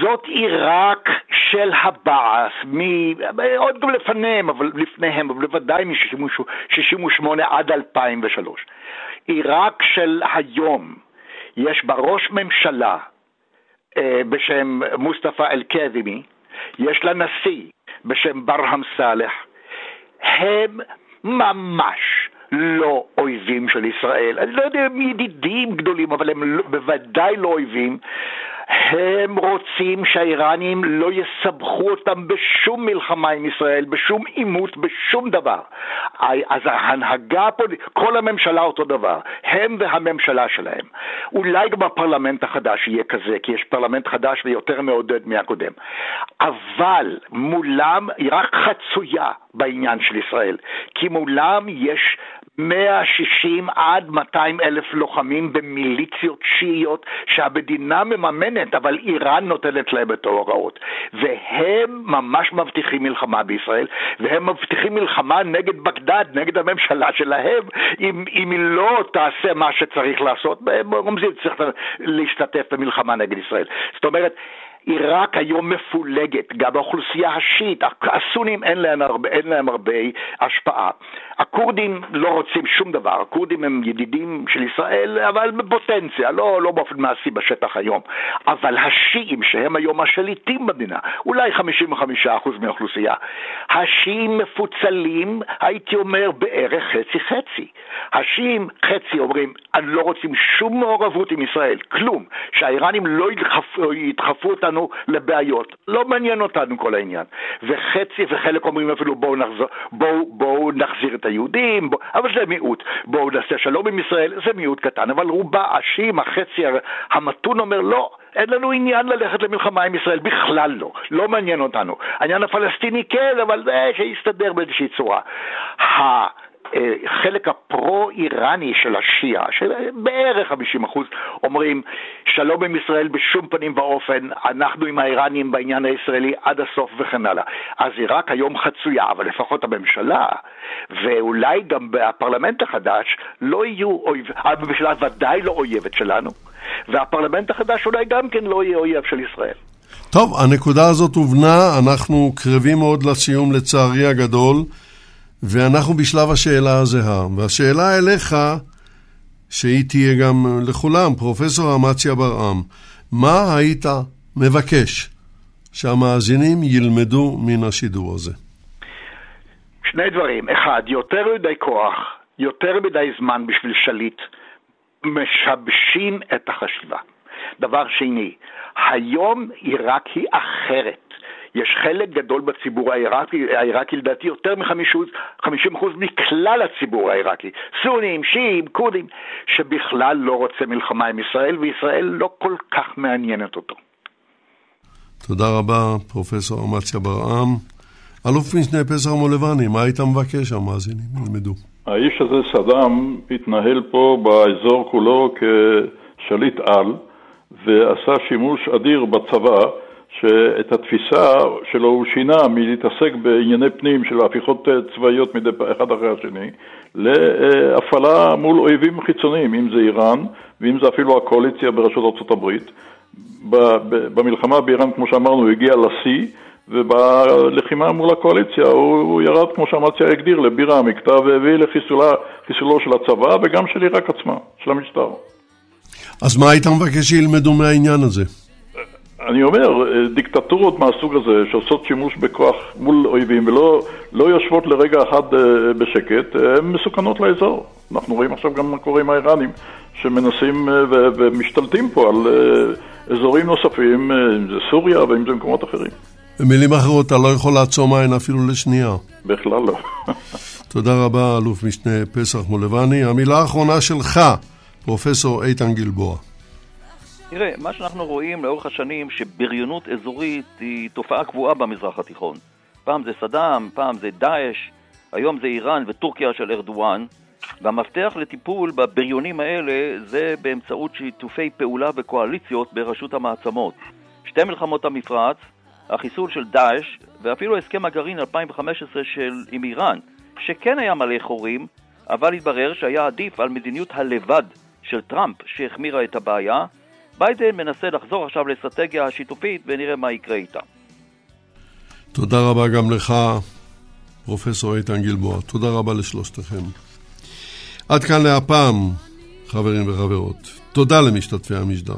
זאת עיראק של הבעס, מ... עוד גם לפניהם, אבל לפניהם, אבל בוודאי מ-68 עד 2003. עיראק של היום, יש בה ראש ממשלה בשם מוסטפא אל-קאזימי, יש לה נשיא בשם ברהם סאלח, הם ממש לא אויבים של ישראל. אני לא יודע אם ידידים גדולים, אבל הם לא, בוודאי לא אויבים. הם רוצים שהאיראנים לא יסבכו אותם בשום מלחמה עם ישראל, בשום עימות, בשום דבר. אז ההנהגה הפוליטית, כל הממשלה אותו דבר, הם והממשלה שלהם. אולי גם הפרלמנט החדש יהיה כזה, כי יש פרלמנט חדש ויותר מעודד מהקודם. אבל מולם היא רק חצויה בעניין של ישראל, כי מולם יש 160 עד 200 אלף לוחמים במיליציות שיעיות שהמדינה מממנת, אבל איראן נותנת להם את ההוראות. והם ממש מבטיחים מלחמה בישראל, והם מבטיחים מלחמה נגד בגדד, נגד הממשלה שלהם, אם, אם היא לא תעשה מה שצריך לעשות, הם רומזים שצריך להשתתף במלחמה נגד ישראל. זאת אומרת, עיראק היום מפולגת, גם האוכלוסייה השיעית, הסונים אין להם, הרבה, אין להם הרבה השפעה. הכורדים לא רוצים שום דבר, הכורדים הם ידידים של ישראל, אבל בפוטנציה, לא, לא באופן מעשי בשטח היום. אבל השיעים, שהם היום השליטים במדינה, אולי 55% מהאוכלוסייה, השיעים מפוצלים, הייתי אומר, בערך חצי-חצי. השיעים, חצי אומרים, אני לא רוצים שום מעורבות עם ישראל, כלום, שהאיראנים לא ידחפו, ידחפו אותנו לבעיות. לא מעניין אותנו כל העניין. וחצי וחלק אומרים אפילו בואו נחזור, בואו, בואו נחזיר את היהודים, בוא, אבל זה מיעוט. בואו נעשה שלום עם ישראל, זה מיעוט קטן. אבל רובה, השיעים, החצי המתון אומר לא. אין לנו עניין ללכת למלחמה עם ישראל, בכלל לא, לא מעניין אותנו. העניין הפלסטיני כן, אבל זה שיסתדר באיזושהי צורה. החלק הפרו-איראני של השיעה, של בערך 50 אחוז, אומרים שלום עם ישראל בשום פנים ואופן, אנחנו עם האיראנים בעניין הישראלי עד הסוף וכן הלאה. אז עיראק היום חצויה, אבל לפחות הממשלה, ואולי גם הפרלמנט החדש, לא יהיו אויב, הממשלה ודאי לא אויבת שלנו, והפרלמנט החדש אולי גם כן לא יהיה אויב של ישראל. טוב, הנקודה הזאת הובנה, אנחנו קרבים מאוד לסיום לצערי הגדול. ואנחנו בשלב השאלה הזהה. והשאלה אליך, שהיא תהיה גם לכולם, פרופסור אמציה ברעם, מה היית מבקש שהמאזינים ילמדו מן השידור הזה? שני דברים. אחד, יותר מדי כוח, יותר מדי זמן בשביל שליט, משבשים את החשיבה. דבר שני, היום עיראק היא אחרת. יש חלק גדול בציבור העיראקי, העיראקי לדעתי יותר מ-50% מכלל הציבור העיראקי, סונים, שיעים, כורדים, שבכלל לא רוצה מלחמה עם ישראל, וישראל לא כל כך מעניינת אותו. תודה רבה, פרופסור אמציה ברעם. אלוף משנה פסח מולבני, מה היית מבקש שהמאזינים ילמדו? האיש הזה, סדאם, התנהל פה באזור כולו כשליט על, ועשה שימוש אדיר בצבא שאת התפיסה שלו הוא שינה מלהתעסק בענייני פנים של הפיכות אה, צבאיות מדי אחד אחרי השני, להפעלה מול אויבים חיצוניים, אם זה איראן ואם זה אפילו הקואליציה בראשות ארה"ב. במלחמה באיראן, כמו שאמרנו, הוא הגיע לשיא, ובלחימה מול הקואליציה הוא, הוא ירד, כמו שאמציה הגדיר, לבירה המקטע והביא לחיסולו של הצבא וגם של עיראק עצמה, של המשטר. אז מה היית מבקש שילמדו מהעניין הזה? אני אומר, אה, דיקטטורות מהסוג הזה, שעושות שימוש בכוח מול אויבים ולא לא יושבות לרגע אחד אה, בשקט, אה, הן מסוכנות לאזור. אנחנו רואים עכשיו גם מה קורה עם האיראנים, שמנסים ומשתלטים פה על אזורים נוספים, אם זה סוריה ואם זה מקומות אחרים. במילים אחרות, אתה לא יכול לעצום עין אפילו לשנייה. בכלל לא. תודה רבה, אלוף משנה פסח מולבני. המילה האחרונה שלך, פרופסור איתן גלבוע. תראה, מה שאנחנו רואים לאורך השנים, שבריונות אזורית היא תופעה קבועה במזרח התיכון. פעם זה סדאם, פעם זה דאעש, היום זה איראן וטורקיה של ארדואן, והמפתח לטיפול בבריונים האלה זה באמצעות שיתופי פעולה וקואליציות בראשות המעצמות. שתי מלחמות המפרץ, החיסול של דאעש, ואפילו הסכם הגרעין 2015 של, עם איראן, שכן היה מלא חורים, אבל התברר שהיה עדיף על מדיניות הלבד של טראמפ שהחמירה את הבעיה. ביידן מנסה לחזור עכשיו לאסטרטגיה השיתופית ונראה מה יקרה איתה. תודה רבה גם לך, פרופסור איתן גלבוע. תודה רבה לשלושתכם. עד כאן להפעם, חברים וחברות. תודה למשתתפי המשדר.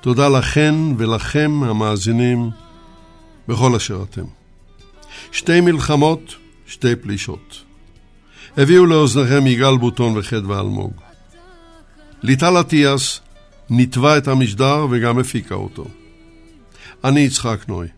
תודה לכן ולכם המאזינים בכל אשר אתם. שתי מלחמות, שתי פלישות. הביאו לאוזניכם יגאל בוטון וחדווה אלמוג. ליטל אטיאס ניתבה את המשדר וגם הפיקה אותו. אני יצחק נוי.